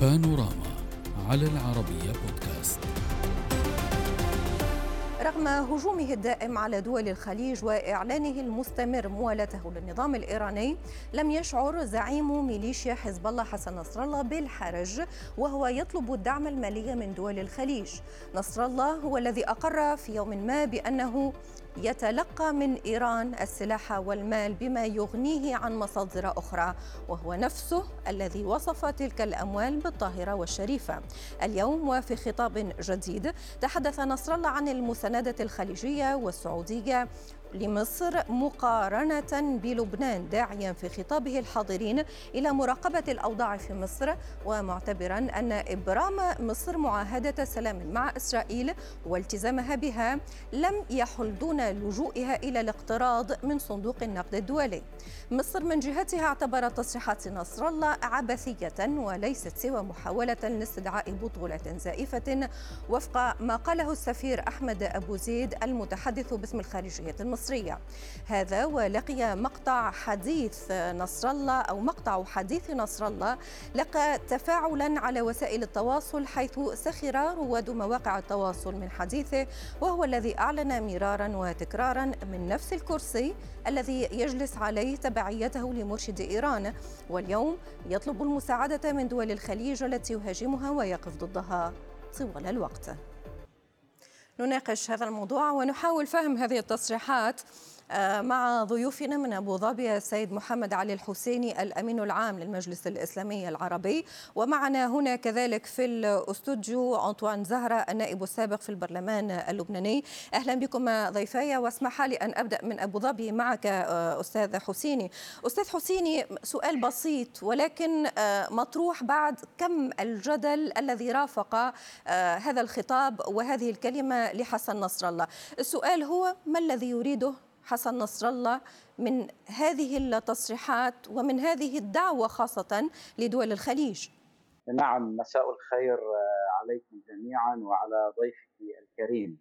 بانوراما على العربية بودكاست. رغم هجومه الدائم على دول الخليج وإعلانه المستمر موالاته للنظام الإيراني لم يشعر زعيم ميليشيا حزب الله حسن نصر الله بالحرج وهو يطلب الدعم المالي من دول الخليج. نصر الله هو الذي أقر في يوم ما بأنه يتلقى من إيران السلاح والمال بما يغنيه عن مصادر أخرى وهو نفسه الذي وصف تلك الأموال بالطاهرة والشريفة. اليوم وفي خطاب جديد تحدث نصر الله عن المساندة الخليجية والسعودية لمصر مقارنة بلبنان داعيا في خطابه الحاضرين إلى مراقبة الأوضاع في مصر ومعتبرا أن إبرام مصر معاهدة سلام مع إسرائيل والتزامها بها لم يحل دون لجوئها إلى الاقتراض من صندوق النقد الدولي. مصر من جهتها اعتبرت تصريحات نصر الله عبثية وليست سوى محاولة لاستدعاء بطولة زائفة وفق ما قاله السفير أحمد أبو زيد المتحدث باسم الخارجية المصرية. هذا ولقي مقطع حديث نصر الله أو مقطع حديث نصر الله لقى تفاعلا على وسائل التواصل حيث سخر رواد مواقع التواصل من حديثه وهو الذي أعلن مرارا وتكرارا من نفس الكرسي الذي يجلس عليه تبعيته لمرشد إيران. واليوم يطلب المساعدة من دول الخليج التي يهاجمها ويقف ضدها طوال الوقت. نناقش هذا الموضوع ونحاول فهم هذه التصريحات. مع ضيوفنا من أبو ظبي السيد محمد علي الحسيني الأمين العام للمجلس الإسلامي العربي. ومعنا هنا كذلك في الاستوديو أنطوان زهرة النائب السابق في البرلمان اللبناني. أهلا بكم ضيفي واسمح لي أن أبدأ من أبو ظبي معك آه، أستاذ حسيني. أستاذ حسيني سؤال بسيط ولكن آه، مطروح بعد كم الجدل الذي رافق هذا الخطاب وهذه الكلمة لحسن نصر الله؟ السؤال هو ما الذي يريده حسن نصر الله من هذه التصريحات ومن هذه الدعوة خاصة لدول الخليج. نعم مساء الخير آه، عليكم جميعا وعلى ضيفي الكريم.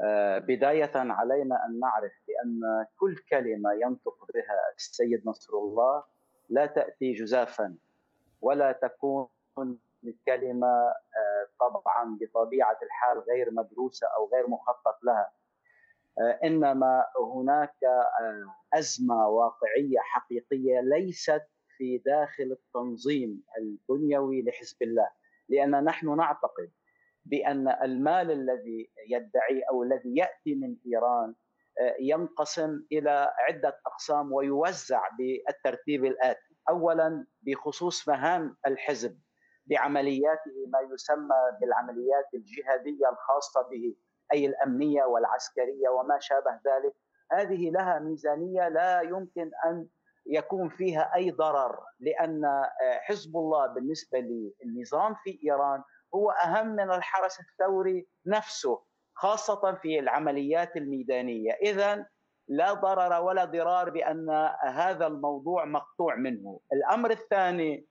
آه، بداية علينا أن نعرف بأن كل كلمة ينطق بها السيد نصر الله لا تأتي جزافا ولا تكون الكلمة آه، طبعا بطبيعة الحال غير مدروسة أو غير مخطط لها. إنما هناك آه، أزمة واقعية حقيقية ليست في داخل التنظيم البنيوي لحزب الله. لأن نحن نعتقد بأن المال الذي يدعي أو الذي يأتي من إيران آه، ينقسم إلى عدة أقسام ويوزع بالترتيب الآتي. اولا بخصوص مهام الحزب بعملياته ما يسمى بالعمليات الجهادية الخاصة به. أي الأمنية والعسكرية وما شابه ذلك هذه لها ميزانية لا يمكن أن يكون فيها أي ضرر لأن آه، حزب الله بالنسبة للنظام في إيران هو أهم من الحرس الثوري نفسه خاصة في العمليات الميدانية. اذا لا ضرر ولا ضرار بأن هذا الموضوع مقطوع منه. الأمر الثاني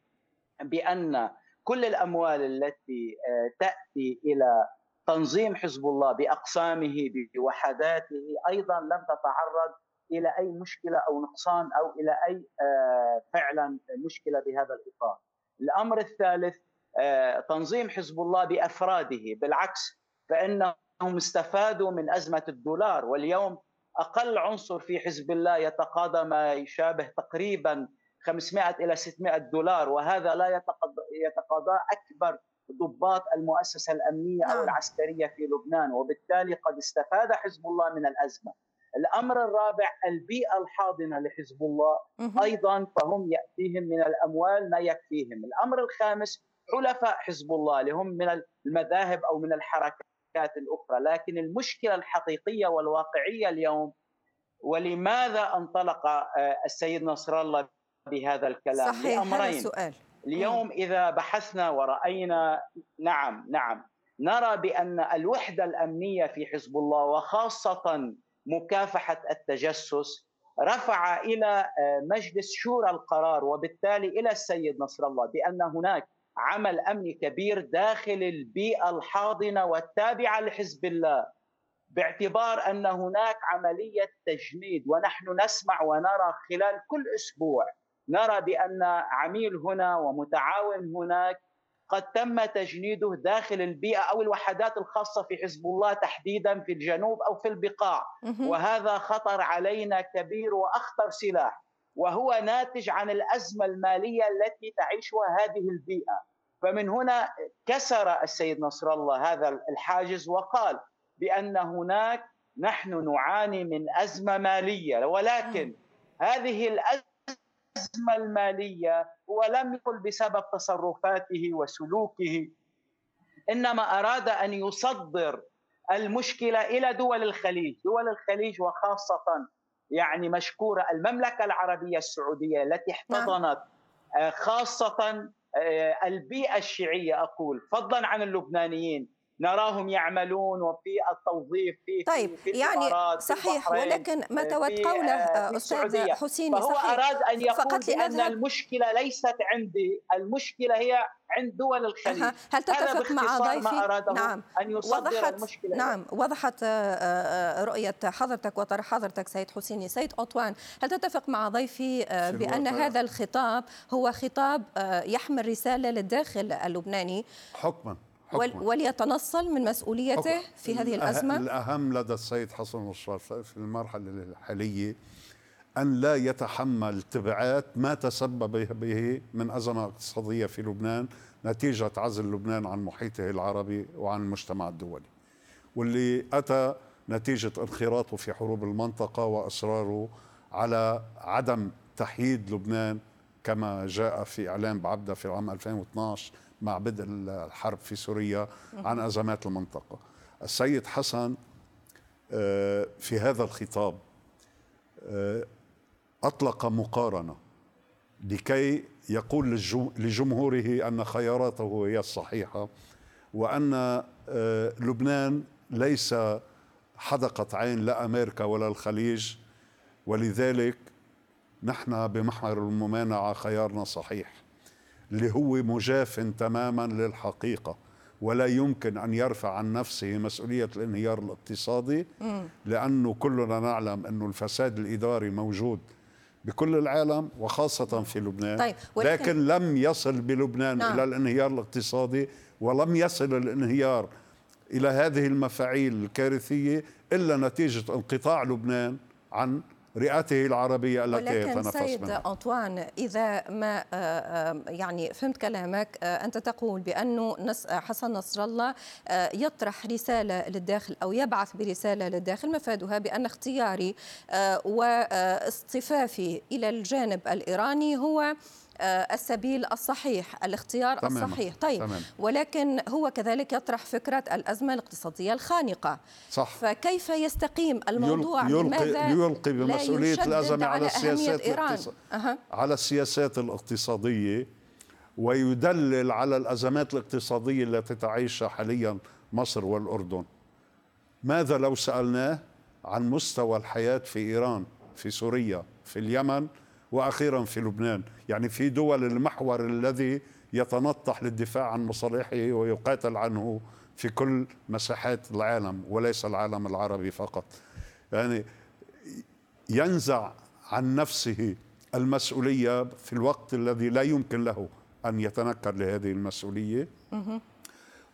بأن كل الأموال التي آه، تأتي إلى تنظيم حزب الله بأقسامه بوحداته أيضا لم تتعرض إلى أي مشكلة أو نقصان أو إلى أي آه، فعلا مشكلة بهذا الإطار. الأمر الثالث آه، تنظيم حزب الله بأفراده بالعكس فإنهم استفادوا من أزمة الدولار واليوم أقل عنصر في حزب الله يتقاضى ما يشابه تقريبا 500 إلى 600 دولار وهذا لا يتقاضى أكبر ضباط المؤسسة الأمنية أو نعم. العسكرية في لبنان وبالتالي قد استفاد حزب الله من الأزمة. الأمر الرابع البيئة الحاضنة لحزب الله أيضا فهم يأتيهم من الأموال ما يكفيهم. الأمر الخامس حلفاء حزب الله اللي هم من المذاهب أو من الحركات الأخرى، لكن المشكلة الحقيقية والواقعية اليوم ولماذا انطلق آه، السيد نصر الله بهذا الكلام؟ صحيح لأمرين. هذا السؤال اليوم إذا بحثنا ورأينا نعم نعم. نرى بأن الوحدة الأمنية في حزب الله وخاصة مكافحة التجسس رفع إلى آه، مجلس شورى القرار وبالتالي إلى السيد نصر الله بأن هناك عمل أمني كبير داخل البيئة الحاضنة والتابعة لحزب الله باعتبار أن هناك عملية تجميد ونحن نسمع ونرى خلال كل أسبوع نرى بأن عميل هنا ومتعاون هناك قد تم تجنيده داخل البيئة أو الوحدات الخاصة في حزب الله تحديدا في الجنوب أو في البقاع. وهذا خطر علينا كبير وأخطر سلاح وهو ناتج عن الأزمة المالية التي تعيشها هذه البيئة. فمن هنا كسر السيد نصر الله هذا الحاجز وقال بأن هناك نحن نعاني من أزمة مالية ولكن هذه الأزمة الأزمة المالية هو لم يقل بسبب تصرفاته وسلوكه. إنما أراد أن يصدر المشكلة إلى دول الخليج. دول الخليج وخاصة يعني مشكورة المملكة العربية السعودية التي نعم. احتضنت آه، خاصة آه، البيئة الشيعية أقول فضلا عن اللبنانيين. نراهم يعملون وفي التوظيف في طيب في يعني صحيح ولكن ما تود قوله آه، أستاذ حسيني فهو صحيح أراد أن يقول فقط بأن المشكلة ليست عندي المشكلة هي عند دول الخليج. هل تتفق مع ضيفي؟ نعم. أن يصدر وضحت المشكلة. نعم وضحت آه، آه، رؤية حضرتك وطرح حضرتك سيد حسيني. سيد أوتوان هل تتفق مع ضيفي بأن هذا الخطاب هو خطاب يحمل رسالة للداخل اللبناني؟ حكما. وليتنصل من مسؤوليته في هذه الأزمة؟ الأهم لدى السيد حسن نصر في المرحلة الحالية أن لا يتحمل تبعات ما تسبب به من أزمة اقتصادية في لبنان نتيجة عزل لبنان عن محيطه العربي وعن المجتمع الدولي واللي أتى نتيجة انخراطه في حروب المنطقة وإصراره على عدم تحييد لبنان كما جاء في إعلان بعبدة في العام 2012 مع بدء الحرب في سوريا عن أزمات المنطقة. السيد حسن آه، في هذا الخطاب آه، أطلق مقارنة لكي يقول لجمهوره أن خياراته هي الصحيحة وأن آه، لبنان ليس حدقة عين لا أمريكا ولا الخليج. ولذلك نحن بمحور الممانعة خيارنا صحيح. اللي هو مجاف تماما للحقيقة ولا يمكن أن يرفع عن نفسه مسؤولية الانهيار الاقتصادي لأنه كلنا نعلم أنه الفساد الإداري موجود بكل العالم وخاصة في لبنان طيب ولكن لكن لم يصل بلبنان نعم. إلى الانهيار الاقتصادي ولم يصل الانهيار إلى هذه المفاعيل الكارثية إلا نتيجة انقطاع لبنان عن رئته العربية التي يتنفس سيد منها. أنطوان إذا ما آه، آه، يعني فهمت كلامك آه، أنت تقول بأنه حسن نصر الله يطرح رسالة للداخل أو يبعث برسالة للداخل مفادها بأن اختياري واصطفافي إلى الجانب الإيراني هو السبيل الصحيح الاختيار تمام. الصحيح طيب تمام. ولكن هو كذلك يطرح فكرة الأزمة الاقتصادية الخانقة صح فكيف يستقيم الموضوع يلقي, لماذا يلقي بمسؤولية الأزمة على, على السياسات إيران. أه. على السياسات الاقتصادية ويدلل على الأزمات الاقتصادية التي تعيشها حاليا مصر والأردن ماذا لو سألناه عن مستوى الحياة في إيران في سوريا في اليمن وأخيرا في لبنان. يعني في دول المحور الذي يتنطح للدفاع عن مصالحه ويقاتل عنه في كل مساحات العالم وليس العالم العربي فقط. يعني ينزع عن نفسه المسؤولية في الوقت الذي لا يمكن له أن يتنكر لهذه المسؤولية.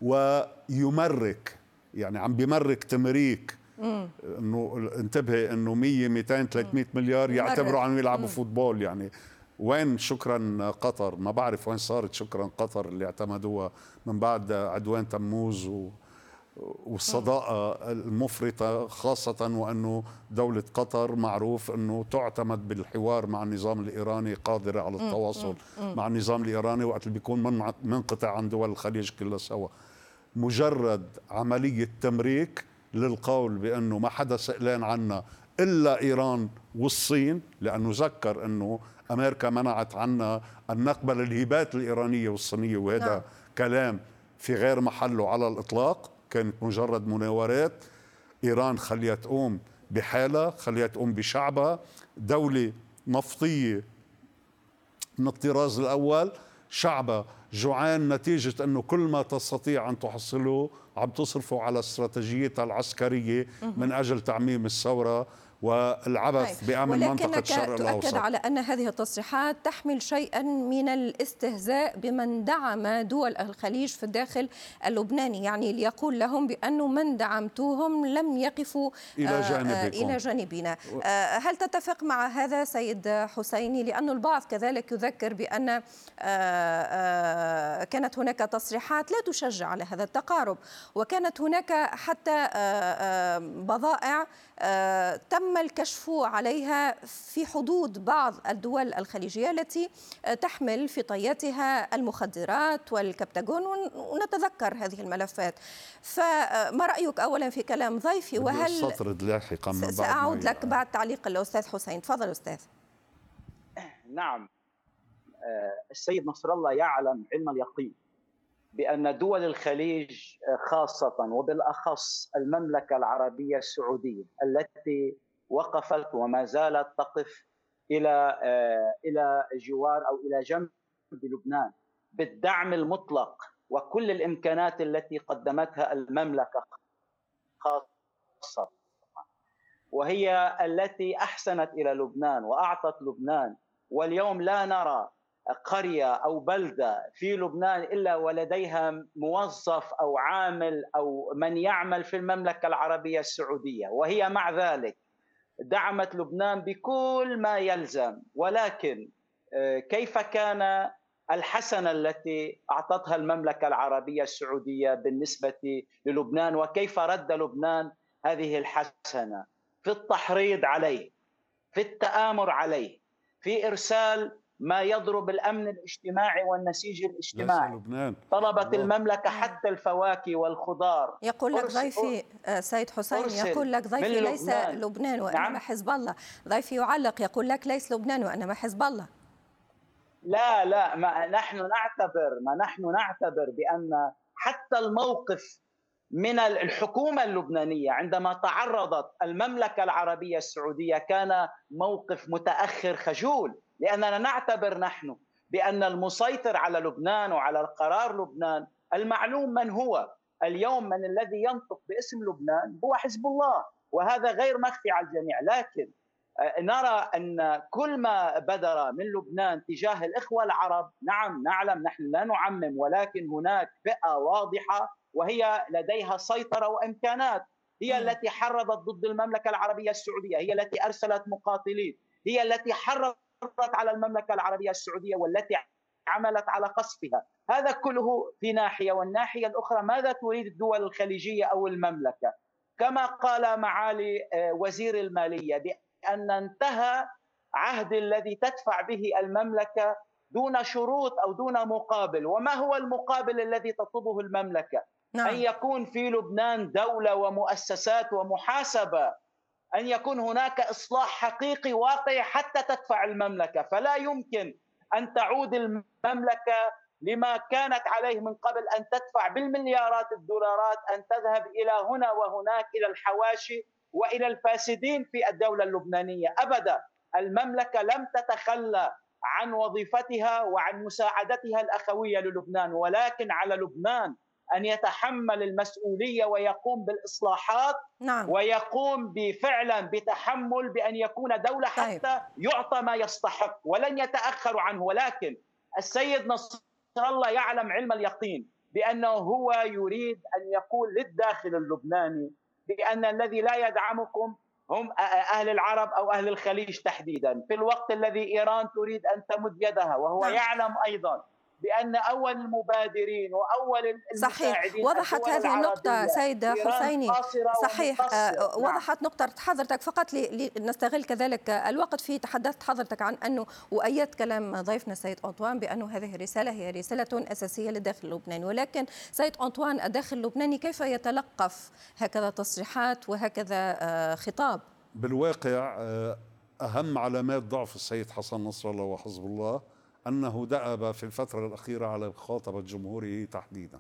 ويمرك يعني عم بمرك تمريك إنه انتبهي إنه 100 200 300 مليار يعتبروا عم يلعبوا فوتبول. يعني وين شكرا قطر؟ ما بعرف وين صارت شكرا قطر اللي اعتمدوها من بعد عدوان تموز و والصداقة المفرطة خاصة وأنه دولة قطر معروف أنه تعتمد بالحوار مع النظام الإيراني قادرة على التواصل مع النظام الإيراني وقت اللي بيكون منقطع عن دول الخليج كلها سوا. مجرد عملية تمريك للقول بأنه ما حدا سئلان عنا إلا إيران والصين لأنه ذكر أنه أمريكا منعت عنا ان نقبل الهبات الإيرانية والصينية وهذا نعم. كلام في غير محله على الإطلاق كانت مجرد مناورات إيران خليها تقوم بحالها خليها تقوم بشعبها دولة نفطيه من الطراز الأول شعبها جوعان نتيجة أنه كل ما تستطيع أن تحصله عم تصرفه على استراتيجيتها العسكرية من أجل تعميم الثورة. والعبث بأمن منطقة الشرق تؤكد الأوسط على أن هذه التصريحات تحمل شيئا من الاستهزاء بمن دعم دول الخليج في الداخل اللبناني يعني ليقول لهم بأنه من دعمتوهم لم يقفوا إلى آه، جانبكم. إلى جانبنا. آه، هل تتفق مع هذا سيد حسيني؟ لأن البعض كذلك يذكر بأن آه، كانت هناك تصريحات لا تشجع على هذا التقارب وكانت هناك حتى بضائع آه، تم الكشف عليها في حدود بعض الدول الخليجية التي تحمل في طياتها المخدرات والكبتاجون ون- ونتذكر هذه الملفات. فما رأيك أولا في كلام ضيفي؟ وهل أستطرد لاحقا من بعد ما سأعود لك. بعد تعليق الأستاذ حسين. تفضل أستاذ. نعم. آه، السيد نصر الله يعلم علم اليقين بأن دول الخليج آه، خاصة وبالأخص المملكة العربية السعودية التي وقفت وما زالت تقف إلى آه، إلى جوار أو إلى جنب لبنان بالدعم المطلق وكل الإمكانات التي قدمتها المملكة خاصة. وهي التي أحسنت إلى لبنان وأعطت لبنان واليوم لا نرى قرية أو بلدة في لبنان إلا ولديها موظف أو عامل أو من يعمل في المملكة العربية السعودية وهي مع ذلك دعمت لبنان بكل ما يلزم. ولكن آه، كيف كان الحسنه التي أعطتها المملكة العربية السعودية بالنسبة للبنان؟ وكيف رد لبنان هذه الحسنة؟ في التحريض عليه في التآمر عليه في إرسال ما يضرب الأمن الاجتماعي والنسيج الاجتماعي لبنان طلبت الله. المملكة حتى الفواكه والخضار يقول لك ضيفي آه، سيد حسين يقول لك ضيفي ليس لبنان. لبنان وإنما نعم. حزب الله ضيفي يعلق يقول لك ليس لبنان وإنما حزب الله لا لا ما نحن نعتبر ما نحن نعتبر بأن حتى الموقف من الحكومة اللبنانية عندما تعرضت المملكة العربية السعودية كان موقف متأخر خجول لأننا نعتبر نحن بأن المسيطر على لبنان وعلى قرار لبنان المعلوم من هو. اليوم من الذي ينطق باسم لبنان هو حزب الله وهذا غير مخفي على الجميع. لكن نرى أن كل ما بدر من لبنان تجاه الإخوة العرب نعم نعلم نحن لا نعمم ولكن هناك فئة واضحة وهي لديها سيطرة وإمكانات. هي مم. التي حرضت ضد المملكة العربية السعودية هي التي أرسلت مقاتلين هي التي حرضت على المملكة العربية السعودية والتي عملت على قصفها. هذا كله في ناحية والناحية الأخرى ماذا تريد الدول الخليجية أو المملكة؟ كما قال معالي آه، وزير المالية بأن انتهى عهد الذي تدفع به المملكة دون شروط أو دون مقابل. وما هو المقابل الذي تطلبه المملكة؟ أن نعم يكون في لبنان دولة ومؤسسات ومحاسبة أن يكون هناك إصلاح حقيقي واقعي حتى تدفع المملكة. فلا يمكن أن تعود المملكة لما كانت عليه من قبل أن تدفع بالمليارات الدولارات أن تذهب إلى هنا وهناك إلى الحواشي وإلى الفاسدين في الدولة اللبنانية. ابدا المملكة لم تتخلى عن وظيفتها وعن مساعدتها الأخوية للبنان ولكن على لبنان أن يتحمل المسؤولية ويقوم بالإصلاحات نعم ويقوم بفعلا بتحمل بأن يكون دولة طيب. حتى يعطى ما يستحق ولن يتاخروا عنه ولكن السيد نصر الله يعلم علم اليقين بأنه هو يريد أن يقول للداخل اللبناني بأن الذي لا يدعمكم هم أهل العرب أو أهل الخليج تحديدا في الوقت الذي إيران تريد أن تمد يدها وهو نعم. يعلم أيضا بأن أول المبادرين وأول صحيح. المساعدين وضحت الدول هذه النقطة العربية سيد حسيني. صحيح. آه، نعم. وضحت نقطة حضرتك. فقط ل- لنستغل كذلك الوقت في تحدثت حضرتك عن أنه وأيدت كلام ضيفنا سيد أنطوان بأنه هذه الرسالة هي رسالة أساسية للداخل اللبناني ولكن سيد أنطوان الداخل اللبناني كيف يتلقف هكذا تصريحات وهكذا آه، خطاب؟ بالواقع آه، أهم علامات ضعف السيد حسن نصر الله وحزب الله أنه دأب في الفترة الأخيرة على مخاطبة جمهوره تحديدا.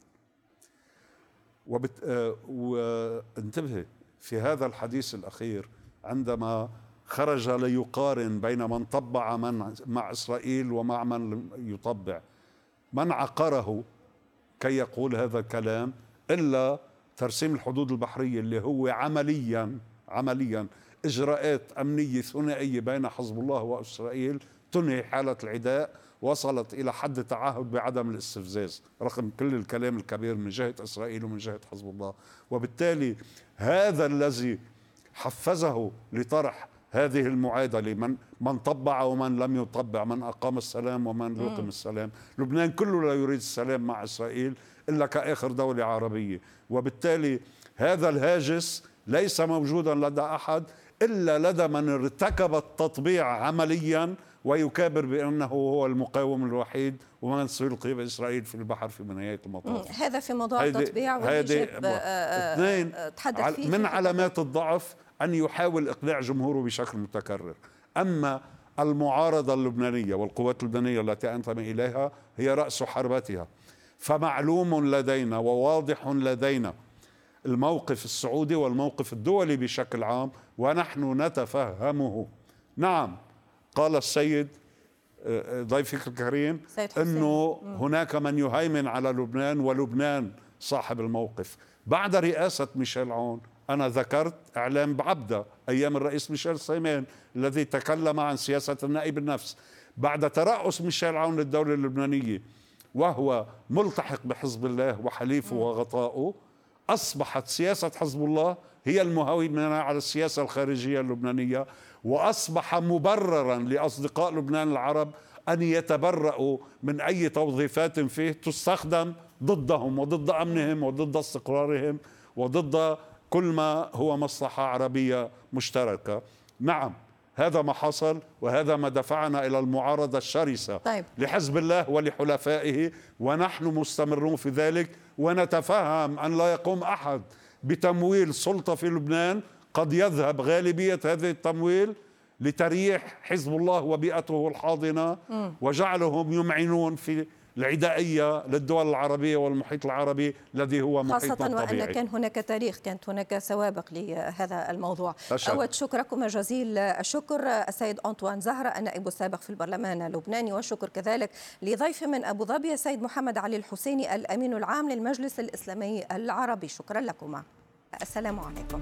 وبت... آه، وانتبه في هذا الحديث الأخير عندما خرج ليقارن بين من طبع من مع إسرائيل ومع من يطبع. من عقره كي يقول هذا الكلام إلا ترسيم الحدود البحرية اللي هو عمليا عمليا إجراءات أمنية ثنائية بين حزب الله وإسرائيل تنهي حالة العداء. وصلت إلى حد تعهد بعدم الاستفزاز رغم كل الكلام الكبير من جهة إسرائيل ومن جهة حزب الله. وبالتالي هذا الذي حفزه لطرح هذه المعادله من من طبع ومن لم يطبع من أقام السلام ومن يقيم السلام. لبنان كله لا يريد السلام مع إسرائيل إلا كآخر دولة عربية. وبالتالي هذا الهاجس ليس موجودا لدى أحد إلا لدى من ارتكب التطبيع عمليا ويكابر بأنه هو المقاوم الوحيد ومن سيلقي بإسرائيل في البحر في نهايه المطاف. هذا في موضوع التطبيع واللي آه، آه، اثنين تحدث فيه من علامات الضعف أن يحاول إقناع جمهوره بشكل متكرر. أما المعارضة اللبنانية والقوات اللبنانية التي أنتمي إليها هي رأس حربتها. فمعلوم لدينا وواضح لدينا الموقف السعودي والموقف الدولي بشكل عام ونحن نتفهمه. نعم. قال السيد آه، ضيفك الكريم إنه هناك من يهيمن على لبنان ولبنان صاحب الموقف. بعد رئاسة ميشيل عون أنا ذكرت إعلام بعبدة أيام الرئيس ميشيل سيمان الذي تكلم عن سياسة النائب النفس. بعد ترأس ميشيل عون للدولة اللبنانية وهو ملتحق بحزب الله وحليفه وغطائه أصبحت سياسة حزب الله هي المهيمنة على السياسة الخارجية اللبنانية. وأصبح مبررا لأصدقاء لبنان العرب أن يتبرأوا من أي توظيفات فيه تستخدم ضدهم وضد أمنهم وضد استقرارهم وضد كل ما هو مصلحة عربية مشتركة نعم هذا ما حصل وهذا ما دفعنا إلى المعارضة الشرسة طيب. لحزب الله ولحلفائه ونحن مستمرون في ذلك ونتفهم أن لا يقوم أحد بتمويل سلطة في لبنان قد يذهب غالبية هذا التمويل لتريح حزب الله وبيئته الحاضنة وجعلهم يمعنون في العدائية للدول العربية والمحيط العربي الذي هو محيطنا خاصة الطبيعي وأن كان هناك تاريخ كانت هناك سوابق لهذا الموضوع. أود شكركم جزيل الشكر السيد أنطوان زهرة النائب السابق في البرلمان اللبناني والشكر كذلك لضيف من أبو ظبي السيد محمد علي الحسيني الأمين العام للمجلس الإسلامي العربي. شكرا لكما. السلام عليكم.